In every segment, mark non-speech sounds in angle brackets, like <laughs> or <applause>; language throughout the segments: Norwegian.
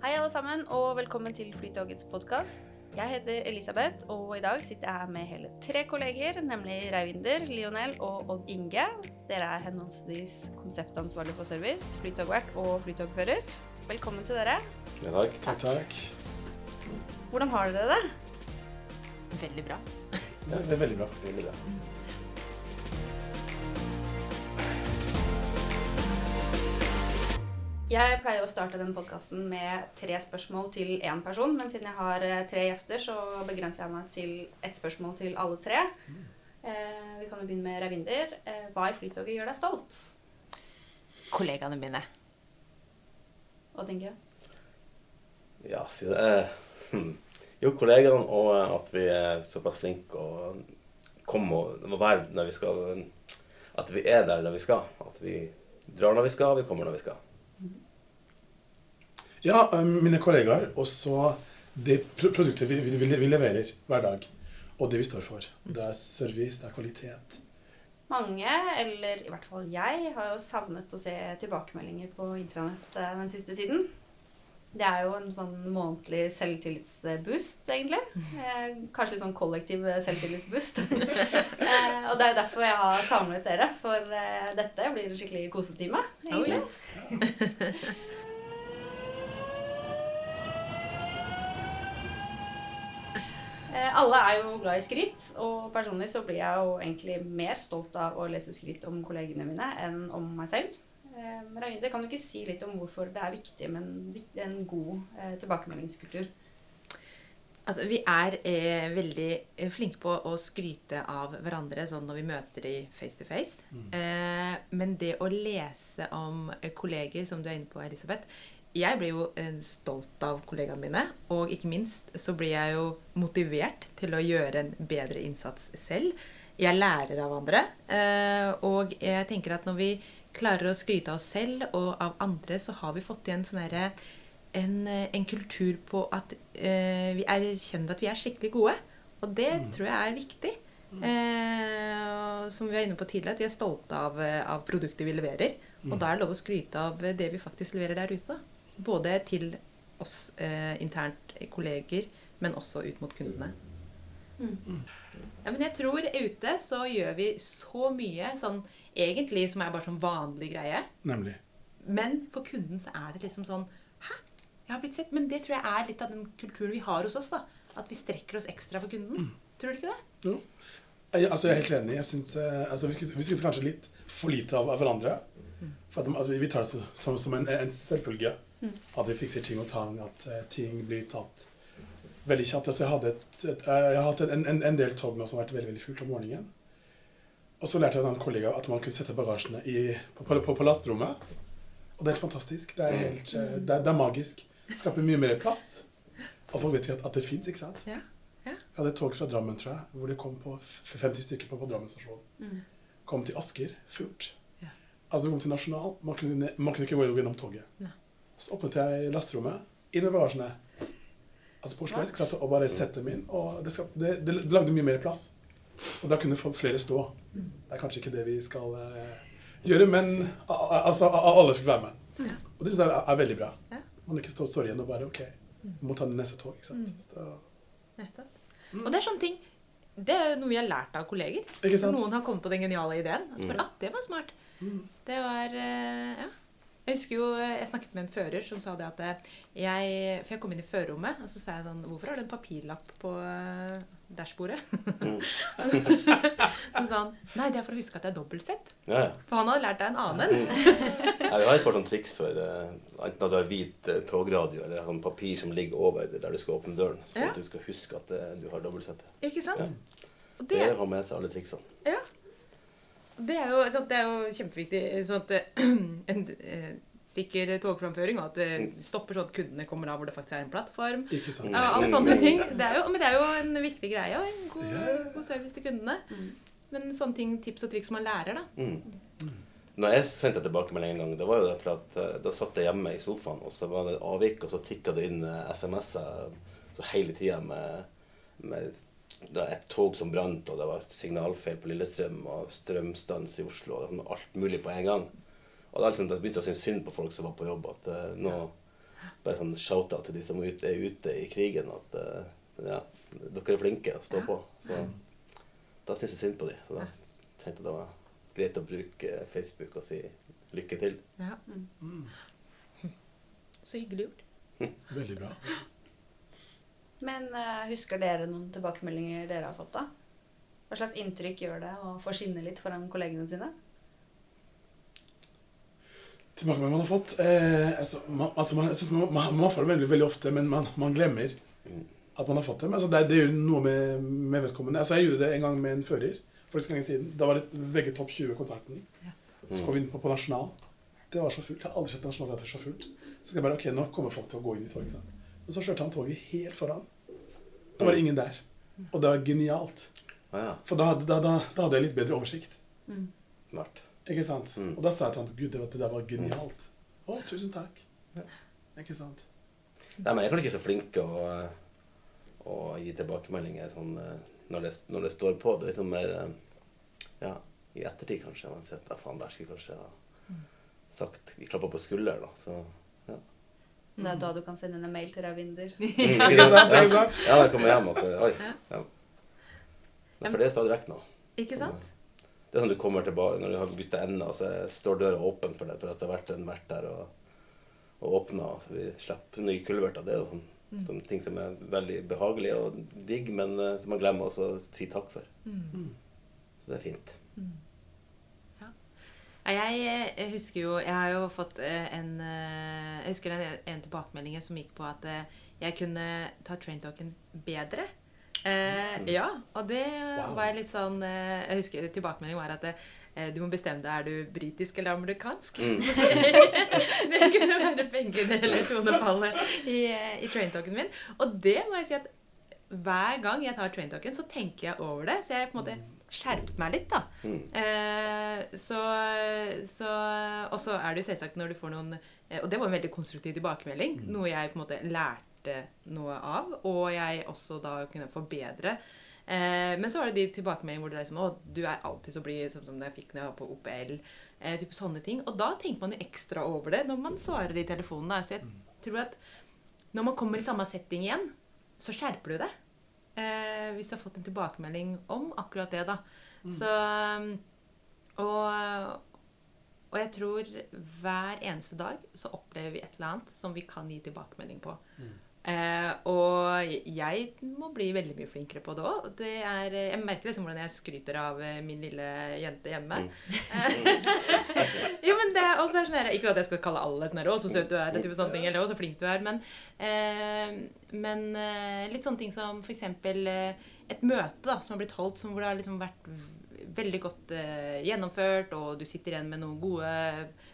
Hei, alle sammen, og velkommen til Flytogets podkast. Jeg heter Elisabeth, og i dag sitter jeg her med hele tre kolleger, nemlig Reivinder, Lionel og Odd Inge. Dere er henholdsvis konseptansvarlig for service, flytogvert og flytogfører. Velkommen til dere. Ja, takk. Takk, takk. Hvordan har dere det? Veldig bra. Ja, det er veldig bra. Veldig bra. Jeg pleier å starte den podkasten med tre spørsmål til én person, men siden jeg har eh, tre gjester, så begrenser jeg meg til ett spørsmål til alle tre. Eh, vi kan jo begynne med Ravinder. Eh, hva i Flytoget gjør deg stolt? Kollegaene mine. Odd Inge? Ja, si det. eh, hm. Jo, kollegaene, og eh, at vi er såpass flinke og komme og være når vi skal. At vi er der når vi skal. At vi drar når vi skal, og vi kommer når vi skal. Ja, eh, mine kollegaer, og så det pro- produktet vi, vi, vi leverer hver dag. Og det vi står for. Det er service, det er kvalitet. Mange, eller i hvert fall jeg, har jo savnet å se tilbakemeldinger på intranett eh, den siste tiden. Det er jo en sånn månedlig selvtillitsboost, egentlig. Eh, kanskje litt sånn kollektiv selvtillitsboost. <laughs> eh, og det er jo derfor jeg har samlet dere, for eh, dette blir en skikkelig kosetime, egentlig. Eh, Alle er jo glad i skryt, og personlig så blir jeg jo egentlig mer stolt av å lese skryt om kollegene mine enn om meg selv. Raide, Ragnhild, kan du ikke si litt om hvorfor det er viktig med en, god eh, tilbakemeldingskultur? Altså, vi er eh, veldig eh, flinke på å skryte av hverandre sånn når vi møter de face to face. Eh, men det å lese om eh, kolleger, som du er inne på, Elisabeth Jeg blir jo eh, stolt av kollegaene mine. Og ikke minst så blir jeg jo motivert til å gjøre en bedre innsats selv. Jeg lærer av andre. Eh, og jeg tenker at når vi klarer å skryte av oss selv og av andre, så har vi fått igjen sånn herre en, eh, en kultur på at eh, vi erkjenner at vi er skikkelig gode. Og det tror jeg er viktig. Eh, som vi var inne på tidligere, at vi er stolte av, av produktet vi leverer. Og da er det lov å skryte av det vi faktisk leverer der ute. Både til oss eh, internt kolleger, men også ut mot kundene. Ja, men jeg tror ute så gjør vi så mye sånn egentlig som er bare sånn vanlig greie. Nemlig. Men for kunden så er det liksom sånn Hæ? Jeg har blitt sett. Men det tror jeg er litt av den kulturen vi har hos oss. da. At vi strekker oss ekstra for kunden. Tror du ikke det? Jo. Jeg, altså, jeg er helt enig. Jeg synes, eh, altså, vi, skryter- vi skryter kanskje litt for lite av, av hverandre. For at, at vi, vi tar det så- som, som en, en selvfølge. At vi fikser ting og tang. At uh, ting blir tatt veldig kjapt. Altså, jeg, hadde et, et, uh, jeg har hatt en, en, en del tog nå som har vært veldig veldig fullt om morgenen. Og så lærte jeg en annen kollega at man kunne sette bagasjene i, på, på, på, på lasterommet. Og det er helt fantastisk. Det er, helt, uh, det er, det er magisk. Det skaper mye mer plass. Og folk vet ikke at, at det fins, ikke sant? Ja. ja. Jeg hadde et tog fra Drammen, tror jeg, hvor det kom på 50 stykker på, på Drammen stasjon. Kom til Asker, fullt. Ja. Altså kom til Nasjonal, man kunne, man kunne ikke gå gjennom toget. Nei. Så åpnet jeg lasterommet, inn med bagasjene. Altså på ikke sant, og bare sette dem inn. Og det, skap, det, det, det lagde mye mer plass. Og da kunne flere stå. Det er kanskje ikke det vi skal uh, gjøre, men altså, alle skulle være med. Ja. Og det synes jeg er, er veldig bra. Ja. Man ikke står, igjen og bare OK, må ta neste tog. ikke sant? Så, Nettopp. Og det er sånne ting Det er noe vi har lært av kolleger. Noen har kommet på den geniale ideen. Og så bare, ah, det var smart. Det var uh, Ja. Jeg husker jo, eh, jeg snakket med en fører som sa det at eh, jeg For jeg kom inn i førerrommet, og så sa jeg sånn Hvorfor har du en papirlapp på dashbordet? Mm. <laughs> så sa han Nei, det er for å huske at det er dobbeltsett. Ja, ja. For han hadde lært deg en annen en. <laughs> Ja, vi har et par sånne triks for eh, enten at du har hvit eh, togradio eller sånn papir som ligger over der du skal åpne døren, så Ja. at du skal huske at eh, du har dobbeltsett. Ikke sant? Det det, har med seg alle triksene. Ja. Det er jo, sant, det er jo kjempeviktig. Sånn at eh, <clears throat> en eh, sikker togframføring, og at det stopper sånn at kundene kommer av hvor det faktisk er en plattform. Ikke sant? Ja, alle sånne ting. Det er jo, men det er jo en viktig greie, og en god, yeah. god service til kundene. Men sånne ting, tips og triks man lærer, da. Mm. Når jeg sendte tilbakemelding en gang, det var jo derfor at eh, da satt jeg hjemme i sofaen, og så var det avvik, og så tikka det inn SMS-er hele tida med, med det var et tog som brant, og det var signalfeil på Lillestrøm, og strømstans i Oslo, og sånn alt mulig på en gang. Og da liksom, da begynte å synes synd på folk som var på jobb, at uh, nå Bare sånn shout-out til de som er ute, er ute i krigen, at uh, ja, dere er flinke, og stå på. Så da syns jeg synd på dem. Så da tenkte jeg det var greit å bruke Facebook og si lykke til. Ja. Mm. Så hyggelig gjort. Veldig bra. Men uh, husker dere noen tilbakemeldinger dere har fått, da? Hva slags inntrykk gjør det å få skinne litt foran kollegene sine? Tilbakemeldinger man har fått eh, altså, man, altså, man, man, man, får det veldig, veldig ofte, men man, man glemmer Mm. at man har fått dem. Altså, det, det gjør noe med, med vedkommende. Altså, jeg gjorde det en gang med en fører for ikke så lenge siden. Da var det VG Topp 20-konserten. Så kom vi inn på, på Nasjonal. Det var så fullt. Jeg har aldri sett Nationaltheatret så fullt. Så jeg bare, ok, nå kommer folk til å gå inn i tog. ikke sant? Men så kjørte han toget helt foran. Da var det ingen der. Og det var genialt. Ah, ja. For da, hadde- da, da, da hadde jeg litt bedre oversikt. Smart. Ikke sant? Mm. Og da sa jeg til han Gud, det, det der var genialt. Å, tusen takk. Ja. Ikke sant? Nei, men jeg er kanskje ikke så flink til å, å gi tilbakemeldinger sånn, eh, når, det, når det står på. Det er litt sånn mer eh, ja, i ettertid, kanskje. Man sier at ja, faen, der skulle kanskje ha sagt Klappa på skulderen, da. Så. Det er da du kan sende inn en mail til Ravinder. Mm, <laughs> Ikke sant? Ikke sant? Ja, da kommer jeg hjem og Oi. Ja. Men for det er stadig vekk nå. Ikke sant? Det er sånn du kommer tilbake når du har bytta ende, og så står døra åpen for deg for at det har vært en vert der og, og åpna. Så vi slipper nye kulverter. Det er jo sånn, sånne ting som er veldig behagelige og digg, men eh, som man glemmer å si takk for. Mm. Så det er fint. Ja, Jeg, eh, husker jo Jeg har jo fått eh, en eh, Jeg husker en, en tilbakemelding som gikk på at jeg kunne ta train talken bedre. Eh, ja, og det Wow. var litt sånn Jeg husker tilbakemeldingen var at eh, du må bestemme deg er du britisk eller amerikansk. Mm. <laughs> det kunne være begge deler tonefallet <laughs> i, i traintalken min. Og det må jeg si at hver gang jeg tar train talken, så tenker jeg over det. Så jeg på en måte skjerper meg litt, da. Mm. Eh, så, så Og så er det jo selvsagt når du får noen eh, Og det var en veldig konstruktiv tilbakemelding. Noe jeg på en måte lærte noe av, og jeg også da kunne forbedre. Eh, men så var det de tilbakemeldingene hvor det er liksom Å, du er alltid så blid, sånn som jeg fikk når jeg var på OPL. Eh, type sånne ting. Og da tenker man jo ekstra over det når man svarer i telefonen. Da. Så jeg tror at når man kommer i samme setting igjen, så skjerper du det. Eh, hvis du har fått en tilbakemelding om akkurat det, da. Så um, og, og jeg tror hver eneste dag så opplever vi et eller annet som vi kan gi tilbakemelding på. Eh, og jeg må bli veldig mye flinkere på det òg. Jeg merker liksom hvordan jeg skryter av eh, min lille jente hjemme. <laughs> jo, men det, er- sånn her, Ikke at jeg skal kalle alle sånn her, 'Å, så søt du er', det type sånne ting, eller 'Å, så flink du er', men, eh, men eh, litt sånne ting som f.eks. Eh, et møte da, som har blitt holdt, som hvor det har liksom vært veldig godt eh, gjennomført, og du sitter igjen med noen gode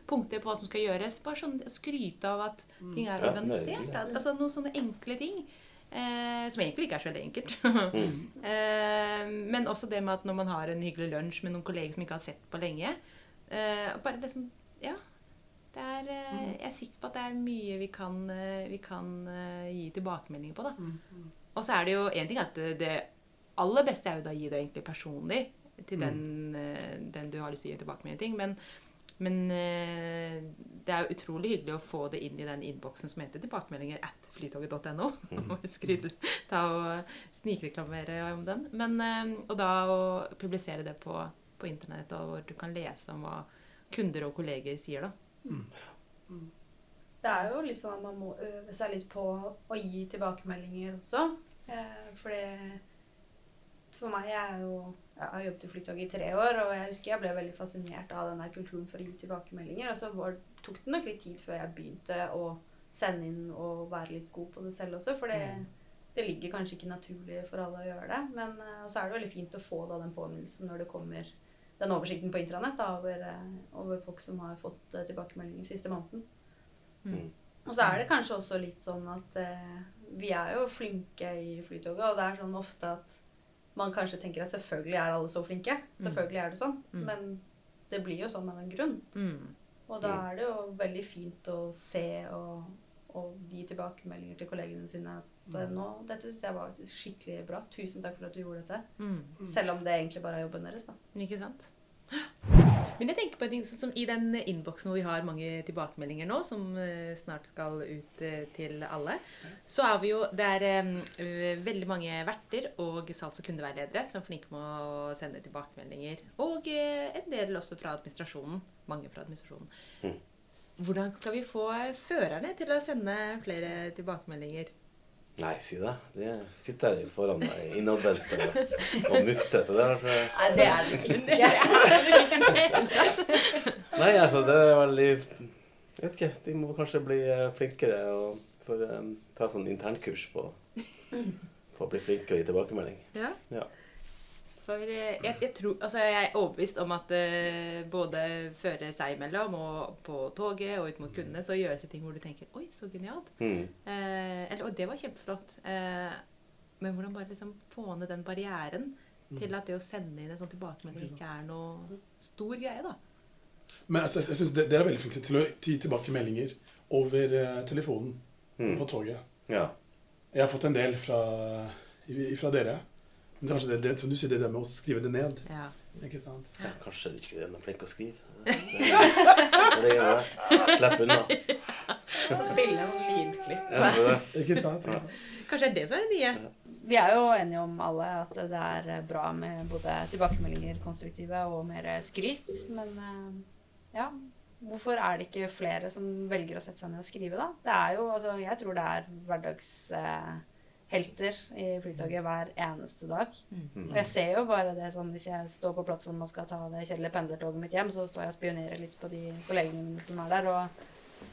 punkter på hva som skal gjøres. Bare sånn skryte av at ting er organisert. er- Altså noen sånne enkle ting. Eh, som egentlig ikke er så veldig enkelt. Mm. <laughs> eh, men også det med at når man har en hyggelig lunsj med noen kolleger som ikke har sett på lenge eh, Bare liksom Ja. Det er, eh, jeg er sikker på at det er mye vi kan, eh, vi kan eh, gi tilbakemeldinger på. da. Og så er det jo en ting at det, det aller beste er jo da å gi det egentlig personlig til den, mm. den du har lyst til å gi tilbakemelding til. Men, men eh, det er jo utrolig hyggelig å få det inn i den innboksen som heter tilbakemeldinger at flytoget.no. Mm. <laughs> Ta og snikreklamere om den. Men, eh, og da å publisere det på, på internett, og hvor du kan lese om hva kunder og kolleger sier, da. Det er jo litt sånn at man må øve seg litt på å gi tilbakemeldinger også. Eh, for det For meg jeg er jo Jeg har jobbet i Flytoget i tre år, og jeg husker jeg ble veldig fascinert av den kulturen for å gi tilbakemeldinger. Og så var, tok det nok litt tid før jeg begynte å sende inn og være litt god på det selv også. For det, det ligger kanskje ikke naturlig for alle å gjøre det. Men eh, og så er det veldig fint å få da den påminnelsen når det kommer den oversikten på intranett da, over, eh, over folk som har fått eh, tilbakemeldinger siste måneden. Mm. Og så er det kanskje også litt sånn at eh, vi er jo flinke i Flytoget, og det er sånn ofte at man kanskje tenker at selvfølgelig er alle så flinke. Selvfølgelig er det sånn. Mm. Men det blir jo sånn av en grunn. Mm. Og da Mm. er det jo veldig fint å se og, og gi tilbakemeldinger til kollegene sine. At nå, dette syns jeg var faktisk skikkelig bra. Tusen takk for at du gjorde dette. Mm. Selv om det egentlig bare er jobben deres, da. Ikke sant? Men jeg tenker på en ting sånn som i den innboksen hvor vi har mange tilbakemeldinger nå, som eh, snart skal ut eh, til alle, så er vi jo Det er veldig mange verter og salgs- og kundeveiledere som er flinke med å sende tilbakemeldinger. Og eh, en del også fra administrasjonen. Mange fra administrasjonen. Mm. Hvordan skal vi få førerne til å sende flere tilbakemeldinger? Nei, si det. De sitter her foran meg innadvendt og, og mutter. Så det er altså Nei, det er det ikke. <laughs> <laughs> Nei, altså, det er veldig Jeg vet ikke. De må kanskje bli eh, flinkere og for, um, ta sånn internkurs på, på å bli flinkere i tilbakemelding. Ja. Ja. For eh, jeg, jeg, tror, altså jeg er overbevist om at uh, både føre seg imellom og på toget og ut mot kundene, så gjøres det ting hvor du tenker Oi, så genialt. Mm. Uh, eller, og det var kjempeflott. Uh, men hvordan bare liksom få ned den barrieren til at det å sende inn en sånn tilbakemelding ikke er noe stor greie, da. Men altså, jeg synes Dere er veldig flinke til å gi tilbake meldinger over eh, telefonen Mm. på toget. Ja. Jeg har fått en del fra, fra dere. Men det er kanskje det, det, som du sier, det der med å skrive det ned. Ja. Ikke sant? ja. Kanskje du ikke er noe flinke å skrive. Det, det, det det. Slipp unna. Få spille en lydklipp. Ja. Ikke sant? Ikke sant? Kanskje det er det som er det nye. Vi er jo enige om alle at det er bra med både tilbakemeldinger, konstruktive og mer skryt. Men eh, ja, hvorfor er det ikke flere som velger å sette seg ned og skrive, da? Det er jo, altså, jeg tror det er hverdagshelter i Flytoget hver eneste dag. Mm. Og jeg ser jo bare det sånn hvis jeg står på plattformen og skal ta det kjedelige pendlertoget mitt hjem, så står jeg og spionerer litt på de kollegene mine som er der. og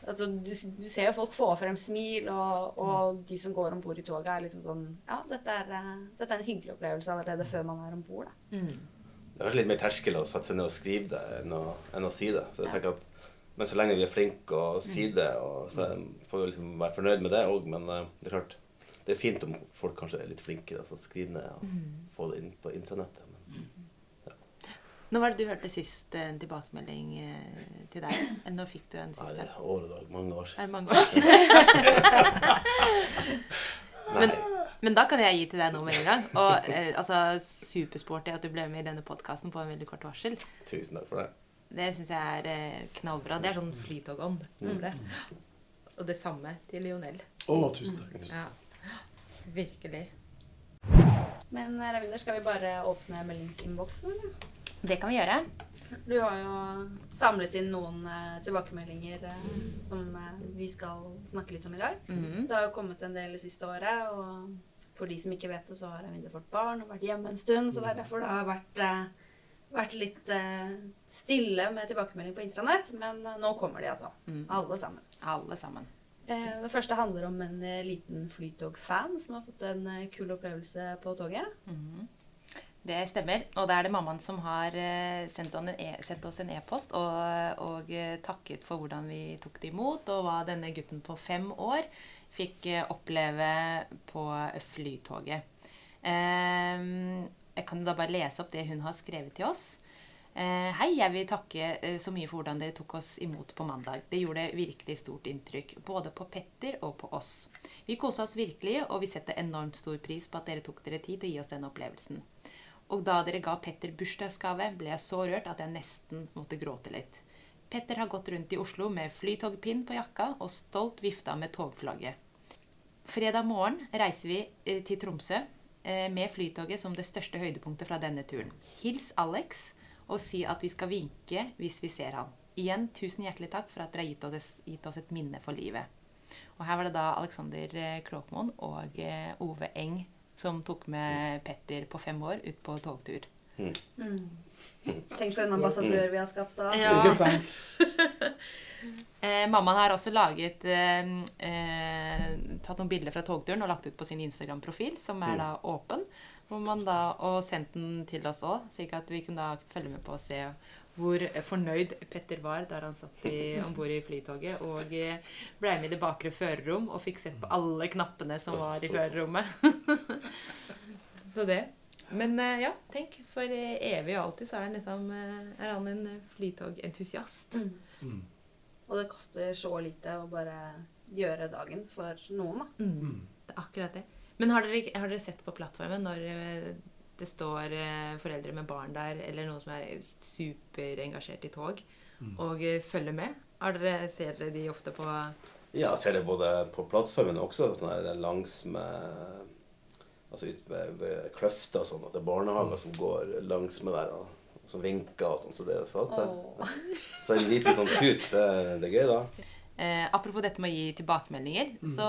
altså, du, du ser jo folk få frem smil, og, og de som går om bord i toget, er liksom sånn Ja, dette er, eh, dette er en hyggelig opplevelse allerede før man er om bord, da. Mm. Det er kanskje litt mer terskel å sette seg ned og skrive det enn å, enn å si det. Så jeg tenker at Men så lenge vi er flinke og sier det, og så får vi liksom være fornøyd med det òg. Men eh, det er klart, det er fint om folk kanskje er litt flinkere til å skrive ned og få det inn på internettet. Men, Når var det du hørte sist en tilbakemelding eh, til deg? Eller når fikk du en nei, siste? det er år og dag, mange år siden. mange år siden? <laughs> men, Men da kan jeg gi til deg nå med en gang. Og eh, altså, supersporty at du ble med i denne podkasten på en veldig kort varsel. tusen takk for det. Det syns jeg er eh, knallbra. Det er sånn flytogånd Mm. Og det samme til Lionel. Å, tusen takk. Tusen. Ja. Virkelig. Men eh, Ravinder, skal vi bare åpne meldingsinnboksen, eller? Det kan vi gjøre. Du har jo samlet inn noen uh, tilbakemeldinger uh, som uh, vi skal snakke litt om i dag. Mm. Det har jo kommet en del det siste året, og for de som ikke vet det, så har Eivind fått barn og vært hjemme en stund, så det er derfor det har vært, vært litt stille med tilbakemelding på intranett, men nå kommer de altså. Mm. Alle sammen. Alle sammen. Det første handler om en liten Flytog-fan som har fått en kul opplevelse på toget. Mhm. Det stemmer. Og da er det mammaen som har eh, e sendt oss en e-post og, og eh, takket for hvordan vi tok det imot, og hva denne gutten på fem år fikk eh, oppleve på Flytoget. Ehm, jeg kan da bare lese opp det hun har skrevet til oss. Hei, jeg vil takke så mye for hvordan dere tok oss imot på mandag. Det gjorde virkelig stort inntrykk, både på Petter og på oss. Vi kosa oss virkelig, og vi setter enormt stor pris på at dere tok dere tid til å gi oss denne opplevelsen. Og da dere ga Petter bursdagsgave, ble jeg så rørt at jeg nesten måtte gråte litt. Petter har gått rundt i Oslo med flytogpinn på jakka og stolt vifta med togflagget. Fredag morgen reiser vi eh, til Tromsø eh, med Flytoget som det største høydepunktet fra denne turen. Hils Alex og si at vi skal vinke hvis vi ser han. Igjen, tusen hjertelig takk for at dere har gitt oss, et minne for livet. Og her var det da Alexander eh, Kråkmoen og Ove Eng som tok med Petter på fem år ut på togtur. Tenk på en ambassadør vi har skapt da. Ja. Ikke sant? <laughs> Eh, mammaen har også laget eh, eh, tatt noen bilder fra togturen og lagt ut på sin Instagram-profil, som er da åpen. Hvor man da, og sendt den til oss òg, slik at vi kunne da følge med på og se hvor fornøyd Petter var der han satt om bord i flytoget og eh, ble med i det bakre førerrom og fikk sett på alle knappene som var i førerrommet. <laughs> Så det. Men eh, ja, tenk. For eh, evig og alltid så er han, liksom, er han en flytogentusiast. Mm. Mm. Og det koster så lite å bare gjøre dagen for noen, da. Mm. Det er akkurat det. Men har dere, har dere sett på plattformen når det står eh, foreldre med barn der, eller noen som er superengasjert i tog, Mm. og eh, følger med? Har dere, ser dere de ofte på Ja, ser det både på plattformen og også sånn her langs med Altså ut ved, ved kløfta og sånn, at det er barnehager som går langs med der og, og som vinker og sånn. Så det er sant, det. Åh. Så en liten sånn tut, det, det er gøy, da. Eh, apropos dette med å gi tilbakemeldinger, så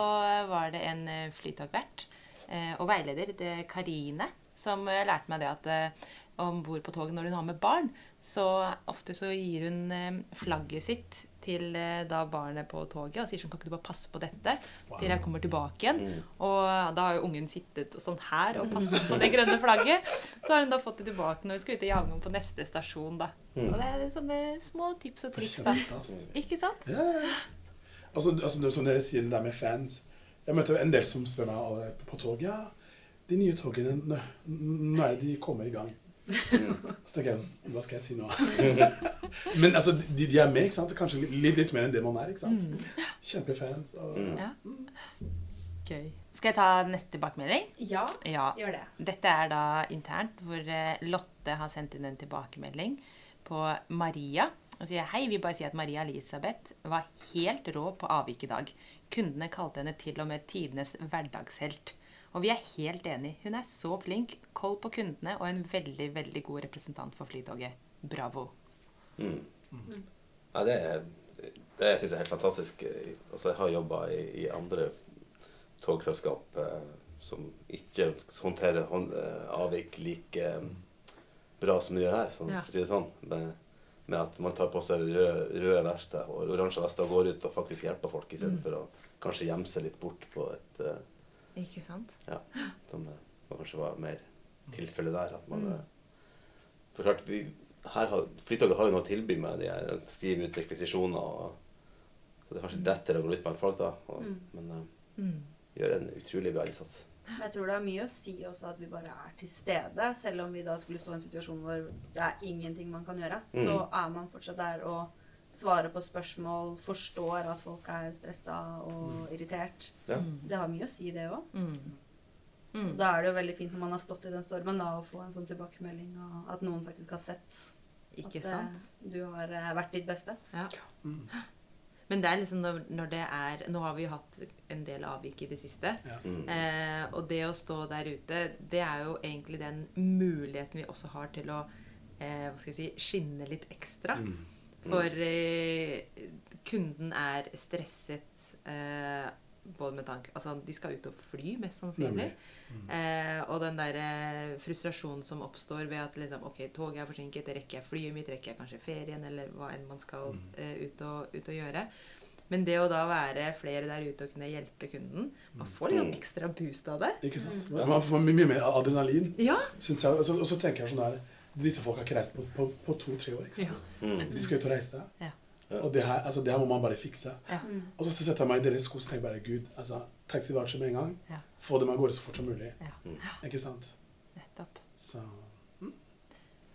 var det en eh, flytogvert eh, og veileder, det Karine, som eh, lærte meg det at eh, om bord på toget når hun har med barn, så ofte så gir hun eh, flagget sitt til da barnet på toget og sier sånn Kan ikke du bare passe på dette til jeg kommer tilbake igjen? Mm. Og da har jo ungen sittet sånn her og passet på det grønne flagget. Så har hun da fått det tilbake når hun skal ut i Javngård på neste stasjon, da. Mm. Og det er sånne små tips og triks, da. Ikke sant? Ja. Altså, altså, som dere sier, det der med fans. Jeg møter en del som spør meg på toget. Ja, de nye togene, nå er de kommer i gang. Så tenker jeg, hva skal jeg si nå? <laughs> Men altså, de, de er med, ikke sant? Kanskje litt, litt mer enn det man er, ikke sant? Kjempefans. Og, Mm. Ja. Gøy. Skal jeg ta neste tilbakemelding? Ja, Ja. gjør det. Dette er da internt, hvor eh, Lotte har sendt inn en tilbakemelding på Maria. Og sier hei, vil bare si at Maria Elisabeth var helt rå på avvik i dag. Kundene kalte henne til og med tidenes hverdagshelt. Og vi er helt enig. Hun er så flink, koll på kundene og en veldig, veldig god representant for Flytoget. Bravo. Mm. Ja, det er det synes jeg er helt fantastisk. Altså, jeg har jobba i, i andre togselskap eh, som ikke håndterer hånd, eh, avvik like eh, bra som de gjør her. Sånn, Ja. for å si det sånn. Med, med at man tar på seg røde, røde vester og oransje vester og går ut og faktisk hjelper folk Mm. For å kanskje gjemme seg litt bort på et eh, Ikke sant? ja, som eh, kanskje var mer tilfellet der. At man Mm. eh, For klart, vi, her har, Flytoget har jo noe å tilby med de her skrive ut rekvisisjoner. Og, så det er kanskje lettere å gå ut med folk da. Og, Mm. Men eh, Mm. gjør en utrolig bra innsats. Jeg tror det har mye å si også at vi bare er til stede. Selv om vi da skulle stå i en situasjon hvor det er ingenting man kan gjøre, så er man fortsatt der og svarer på spørsmål, forstår at folk er stressa og irritert. Ja. Det har mye å si, det òg. Mm. Mm. Da er det jo veldig fint når man har stått i den stormen, da, å få en sånn tilbakemelding, og at noen faktisk har sett Ikke at sant? eh, du har eh, vært ditt beste. Ja. Mm. Men det er liksom når, når det er Nå har vi jo hatt en del avvik i det siste. Ja. Mm. Eh, og det å stå der ute, det er jo egentlig den muligheten vi også har til å eh, hva skal jeg si, skinne litt ekstra. Mm. For eh, kunden er stresset eh, både med tanke Altså, de skal ut og fly, mest sannsynlig. Mm. Eh, og den der eh, frustrasjonen som oppstår ved at liksom, ok, toget er forsinket, rekker jeg flyet mitt, rekker jeg kanskje ferien, eller hva enn man skal Mm. eh, ut, og, ut og gjøre. Men det å da være flere der ute og kunne hjelpe kunden Man får litt sånn Mm. ekstra boost av det. Ikke sant? Man får mye, mye mer adrenalin, Ja. syns jeg. Og så, og så tenker jeg sånn der Disse folk har ikke reist på, på, på to-tre år. ikke sant? Mm. De skal ut og reise. Ja. Og det her, altså, det her må man bare fikse. Ja. Mm. Og så setter jeg meg i deres sko og tenker bare Gud, altså, taxi voucher med en gang. Ja. Få dem av gårde så fort som mulig. Ja. Mm. Ikke sant? Nettopp. Så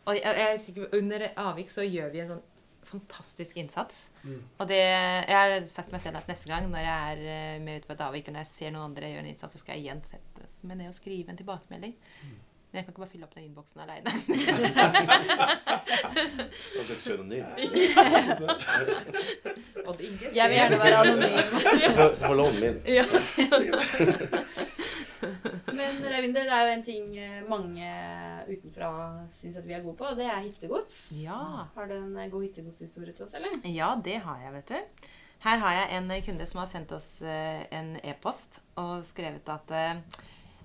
Og jeg, jeg er sikker under avvik så gjør vi en sånn fantastisk innsats. mm. Og det, jeg har sagt til meg selv at neste gang når jeg er eh, med ute på et avvik, og når jeg ser noen andre gjøre en innsats, så skal jeg igjen sette meg ned og skrive en tilbakemelding. Men jeg kan ikke bare fylle opp den innboksen aleine. Kanskje et pseudonym. Odd Inge Jeg vil gjerne være anonym. For Få min. Ja. Men Reivinder, det er jo en ting eh, mange utenfra syns at vi er gode på, og det er hittegods. ja. Har du en eh, god hyttegodshistorie til oss, eller? Ja, det har jeg, vet du. Her har jeg en kunde som har sendt oss eh, en e-post og skrevet at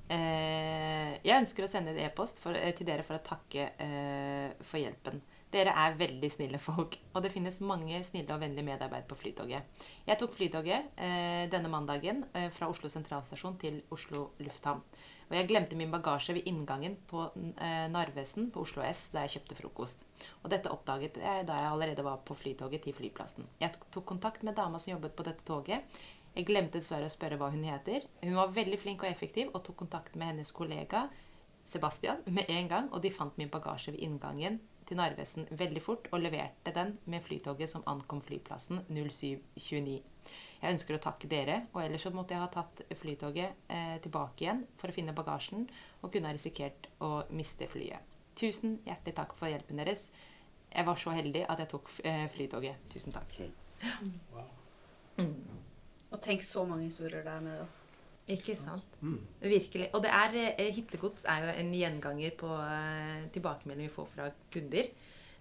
Jeg ønsker å sende en e-post eh, til dere for å takke eh, for hjelpen. Dere er veldig snille folk, og det finnes mange snille og vennlige medarbeidere på Flytoget. Jeg tok Flytoget eh, denne mandagen eh, fra Oslo sentralstasjon til Oslo lufthavn. Og jeg glemte min bagasje ved inngangen på eh, Narvesen på Oslo S da jeg kjøpte frokost. Og dette oppdaget jeg da jeg allerede var på flytoget til flyplassen. Jeg tok kontakt med dama som jobbet på dette toget. Jeg glemte dessverre å spørre hva hun heter. Hun var veldig flink og effektiv og tok kontakt med hennes kollega Sebastian med en gang, og de fant min bagasje ved inngangen til Narvesen veldig fort og leverte den med flytoget som ankom flyplassen 07.29. Jeg ønsker å takke dere, og ellers så måtte jeg ha tatt flytoget eh, tilbake igjen for å finne bagasjen, og kunne ha risikert å miste flyet. Tusen hjertelig takk for hjelpen deres. Jeg var så heldig at jeg tok eh, flytoget. Tusen takk. Wow. Og tenk så mange historier der med det. Ikke sant? Mm. Virkelig. Og det er, eh, hittegods er jo en gjenganger på eh, tilbakemelding vi får fra kunder.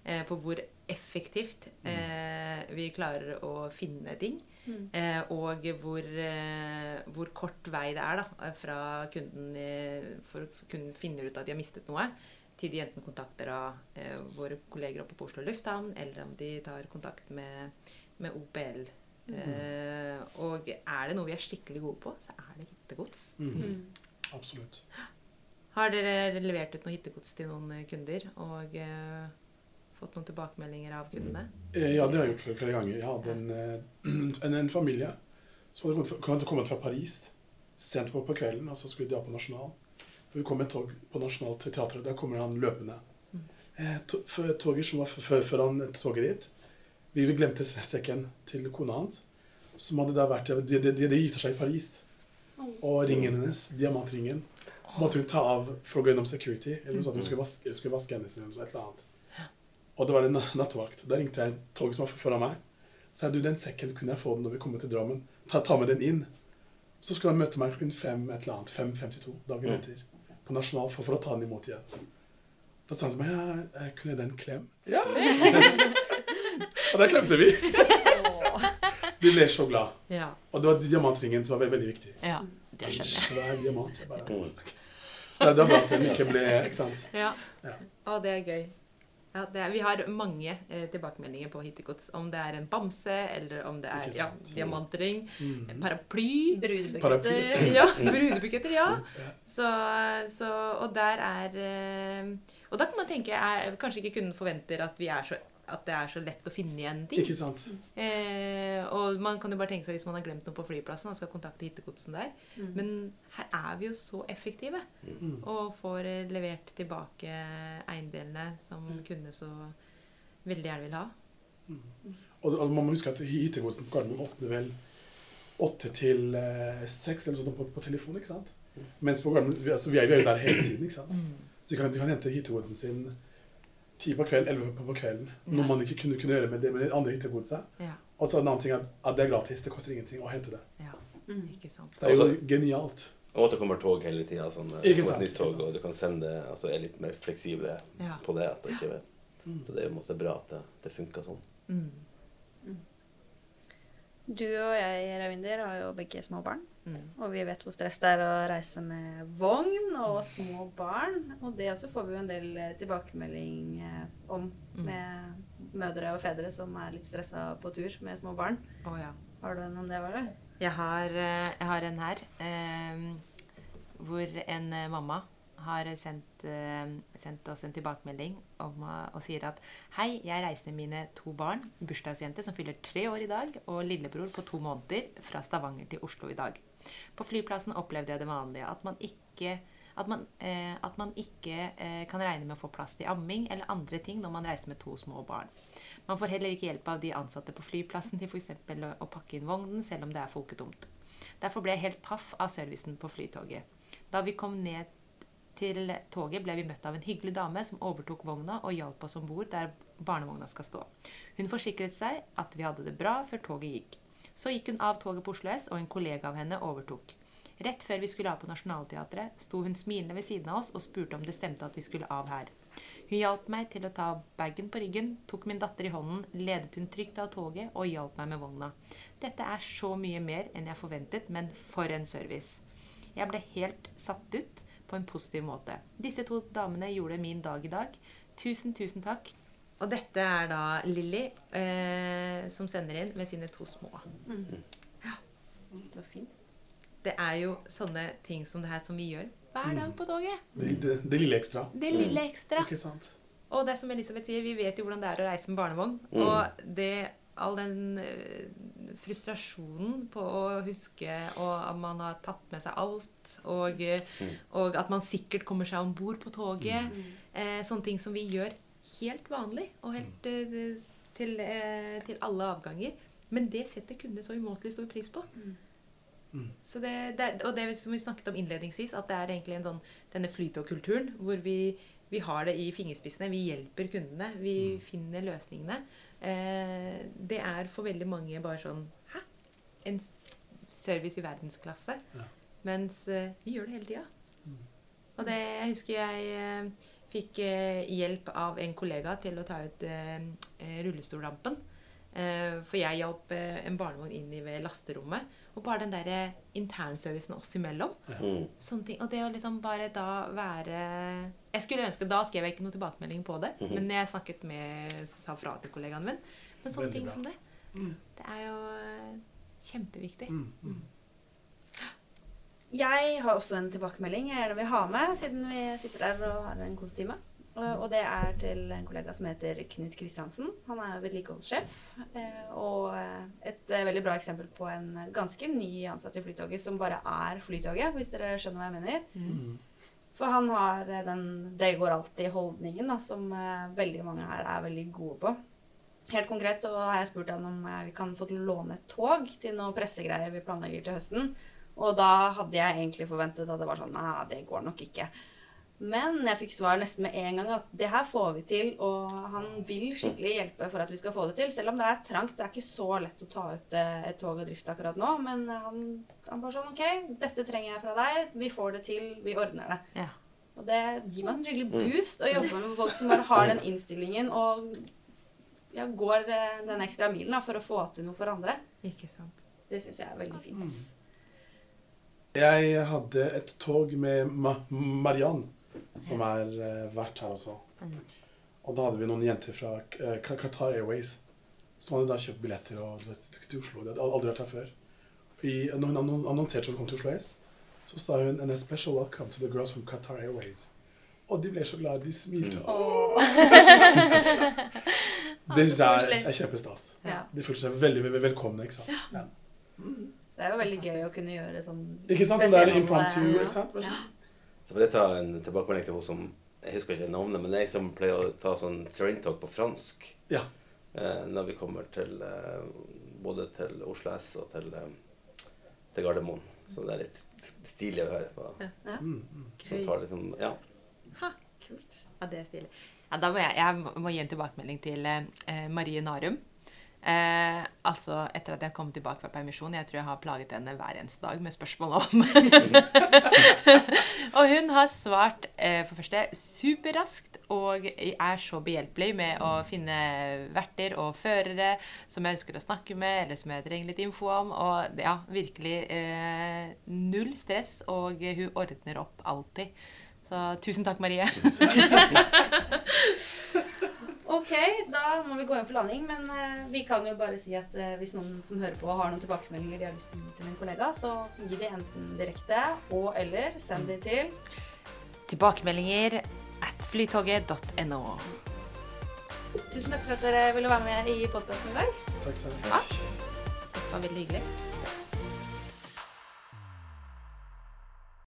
Eh, på hvor effektivt eh, vi klarer å finne ting. Mm. Eh, og hvor, eh, hvor kort vei det er da, fra kunden eh, for kunden finner ut at de har mistet noe, til de enten kontakter av eh, våre kolleger oppe på Oslo lufthavn, eller om de tar kontakt med, med OPL. Eh, og er det noe vi er skikkelig gode på, så er det hittegods. Mm. Mm. Absolutt. Har dere levert ut noe hittegods til noen kunder og eh, fått noen tilbakemeldinger av kundene? Eh, Ja, det har jeg gjort flere, flere ganger. Jeg hadde en, eh, <clears throat> en, en familie som hadde kommet kommet fra Paris sent på, på kvelden, og så skulle de av på Nasjonal. For vi kom med tog på teatret, der kommer han løpende. Mm. Eh, to, for toget som var før, foran toget dit, vi glemte sekken til kona hans, som hadde da vært, de, de, de, de gifta seg i Paris. Og ringen hennes, diamantringen, måtte hun ta av for å gå gjennom security, eller noe sånt, hun skulle vaske, skulle vaske hennes eller noe, annet. Og det var en nattevakt. Da ringte jeg toget som var foran meg. Sa du, den sekken kunne jeg få den når vi kommer til Drammen. Ta, ta med den inn. Så skulle han møte meg klokken fem et eller annet, 5.52 dagen etter. På Nasjonal for, for å ta den imot igjen. Da sa han til meg, ja, kunne jeg den klem? Ja! <laughs> og der klemte vi. <laughs> Vi ble så glad. Ja. Og det var diamantringen som var veldig, viktig. ja. Det skjønner jeg. svær diamant. Jeg bare, okay. så det er bra at den ikke ble, ikke sant? Ja. Ja. Å, det er gøy. Ja, det er, vi har mange eh, tilbakemeldinger på hittegods. Om det er en bamse, eller om det er ja, diamantring, Mm. paraply Ja, brudebuketter, ja. <laughs> Ja. Så, så, og der er eh, Og da kan man tenke er, Kanskje ikke kunden forventer at, vi er så, at det er så lett å finne igjen ting. Ikke sant? Eh, og man kan jo bare tenke seg hvis man har glemt noe på flyplassen og skal kontakte hittegodsen der. Mm. Men her er vi jo så effektive Mm. og får eh, levert tilbake eiendelene som Mm. kundene så veldig gjerne vil ha. Og, og man må huske at hittegodsen på Gardermoen åpner vel åtte til eh, seks eller sånt på, på telefon, ikke sant? Mens på Gardermoen, vi, altså, vi er vi er jo der hele tiden, ikke sant? Så de kan, de kan hente hittegodsen sin ti på kvelden, elleve på, på kvelden. Noe man ikke kunne, kunne gjøre med det med andre hittegodset. Ja, Og så en annen ting er at det er gratis, det koster ingenting å hente det. ja, Mm. ikke sant. Så det er jo Også, genialt. Og at det kommer tog hele tida. Sånn, eh, Ikke sant, et nytt tog, og du kan sende det altså, er litt mer fleksible Ja. på det. At det ikke, Mm. så det er jo en måte bra at det, det funker sånn. Mm. Du og jeg, Ravinder, har jo begge små barn. Mm. Og vi vet hvor stress det er å reise med vogn og små barn. Og det også får vi jo en del eh, tilbakemelding eh, om Mm. med mødre og fedre som er litt stressa på tur med små barn. Oh, ja. Har du en om det, Vale? Jeg har, eh, jeg har en her eh, hvor en mamma har sendt, sendt oss en tilbakemelding om, og sier at Hei, jeg reiste med mine to barn, bursdagsjente som fyller tre år i dag, og lillebror på to måneder, fra Stavanger til Oslo i dag. På flyplassen opplevde jeg det vanlige at man ikke at man, eh, at man ikke eh, kan regne med å få plass til amming eller andre ting når man reiser med to små barn. Man får heller ikke hjelp av de ansatte på flyplassen til f.eks. Å, å pakke inn vognen, selv om det er folketomt. Derfor ble jeg helt paff av servicen på Flytoget. Da vi kom ned til toget, ble vi møtt av en hyggelig dame som overtok vogna og hjalp oss om bord der barnevogna skal stå. Hun forsikret seg at vi hadde det bra før toget gikk. Så gikk hun av toget på Oslo S, og en kollega av henne overtok. Rett før vi skulle av på Nationaltheatret, sto hun smilende ved siden av oss og spurte om det stemte at vi skulle av her. Hun hjalp meg til å ta bagen på ryggen, tok min datter i hånden, ledet hun trygt av toget og hjalp meg med vogna. Dette er så mye mer enn jeg forventet, men for en service. Jeg ble helt satt ut på en positiv måte. Disse to damene gjorde min dag i dag. Tusen, tusen takk. Og dette er da Lilly eh, som sender inn med sine to små. Ja, Så fint. Det er jo sånne ting som det her som vi gjør hver dag på toget. Det, det, det lille ekstra. Det lille ekstra. Ikke sant? Og det er som Elisabeth sier, vi vet jo hvordan det er å reise med barnevogn. Mm. Og det, all den øh, frustrasjonen på å huske og at man har tatt med seg alt, og, mm. og at man sikkert kommer seg om bord på toget. Eh, sånne ting som vi gjør helt vanlig og helt eh, til, eh, til alle avganger. Men det setter kundene så umåtelig stor pris på. Så det, det, er- og det som vi snakket om innledningsvis, at det er egentlig en sånn, denne flytogkulturen hvor vi, vi har det i fingerspissene. Vi hjelper kundene. Vi finner løsningene. Eh, det er for veldig mange bare sånn Hæ? En service i verdensklasse. Ja. Mens eh, vi gjør det hele tida. Og det, jeg husker jeg eh, fikk eh, hjelp av en kollega til å ta ut eh, eh, rullestolrampen. Eh, for jeg hjalp eh, en barnevogn inn i ved lasterommet. Og bare den der eh, internservicen oss imellom. Mm. Sånne ting. Og det å liksom bare da være Jeg skulle ønske Da skrev jeg ikke noe tilbakemelding på det, Mhm. men jeg snakket med sa fra til kollegaen min. Men sånne Veldig ting bra. som det, Mm. det er jo eh, kjempeviktig. Mm. Jeg har også en tilbakemelding jeg gjerne vil ha med, siden vi sitter der og har en kosetime. Og og det er til en kollega som heter Knut Kristiansen. Han er vedlikeholdssjef. eh, Og eh, et eh, veldig bra eksempel på en ganske ny ansatt i Flytoget som bare er Flytoget, hvis dere skjønner hva jeg mener. Mm. For han har eh, den 'det går alltid'-holdningen som eh, veldig mange her er veldig gode på. Helt konkret så har jeg spurt han om eh, vi kan få til å låne et tog til noen pressegreier vi planlegger til høsten. Og da hadde jeg egentlig forventet at det var sånn Nei, det går nok ikke. Men jeg fikk svar nesten med en gang at det her får vi til, og han vil skikkelig hjelpe for at vi skal få det til. Selv om det er trangt. Det er ikke så lett å ta ut eh, et tog og drift akkurat nå. Men han, han bare sånn OK, dette trenger jeg fra deg. Vi får det til. Vi ordner det. Ja. Og det gir meg en skikkelig boost å jobbe med folk som bare har den innstillingen og ja, går eh, den ekstra milen da, for å få til noe for andre. Ikke sant. Det syns jeg er veldig fint. Jeg hadde et tog med Ma Mariann, som er uh, vert her også. Mm. Og da hadde vi noen jenter fra eh, Qatar Airways som hadde da kjøpt billetter og, til Oslo. De hadde aldri vært her før. I, når hun annonserte at hun kom til Oslo S, så sa hun «And a special welcome to the girls from Qatar Airways. Og de ble så glade. De smilte. <laughs> Det syns jeg er, er kjempestas. Ja. De følte seg veldig, veldig velkomne. ikke sant? Ja. Det er jo veldig gøy å kunne gjøre sånn Ikke sant? Sånn der spesielle- impromptu. ja. ikke sant? Ja. så får jeg ta en tilbakemelding til hun som Jeg husker ikke navnet, men jeg som pleier å ta sånn traintalk på fransk Ja. eh, når vi kommer til eh, både til Oslo S og til, eh, til Gardermoen. Så det er litt stilig å høre på. Ja, ja. mm. Sånn, ja. kult. Ja, det er stilig. Ja, da må jeg, jeg må- må gi en tilbakemelding til eh, Marie Narum. Eh, altså, etter at jeg kom tilbake fra permisjon, jeg tror jeg har plaget henne hver eneste dag med spørsmål om <laughs> Og hun har svart eh, for første superraskt og er så behjelpelig med å finne verter og førere som jeg ønsker å snakke med, eller som jeg trenger litt info om. Og ja, virkelig eh, null stress, og hun ordner opp alltid. Så tusen takk, Marie. <laughs> Ok, da må vi gå inn for landing, men eh, vi kan jo bare si at eh, hvis noen som hører på har noen tilbakemeldinger de har lyst til å gi til en kollega, så gi de enten direkte og eller send de til Tilbakemeldinger at flytoget.no. Tusen takk for at dere ville være med i podkasten i dag. Takk, takk. Det var veldig hyggelig.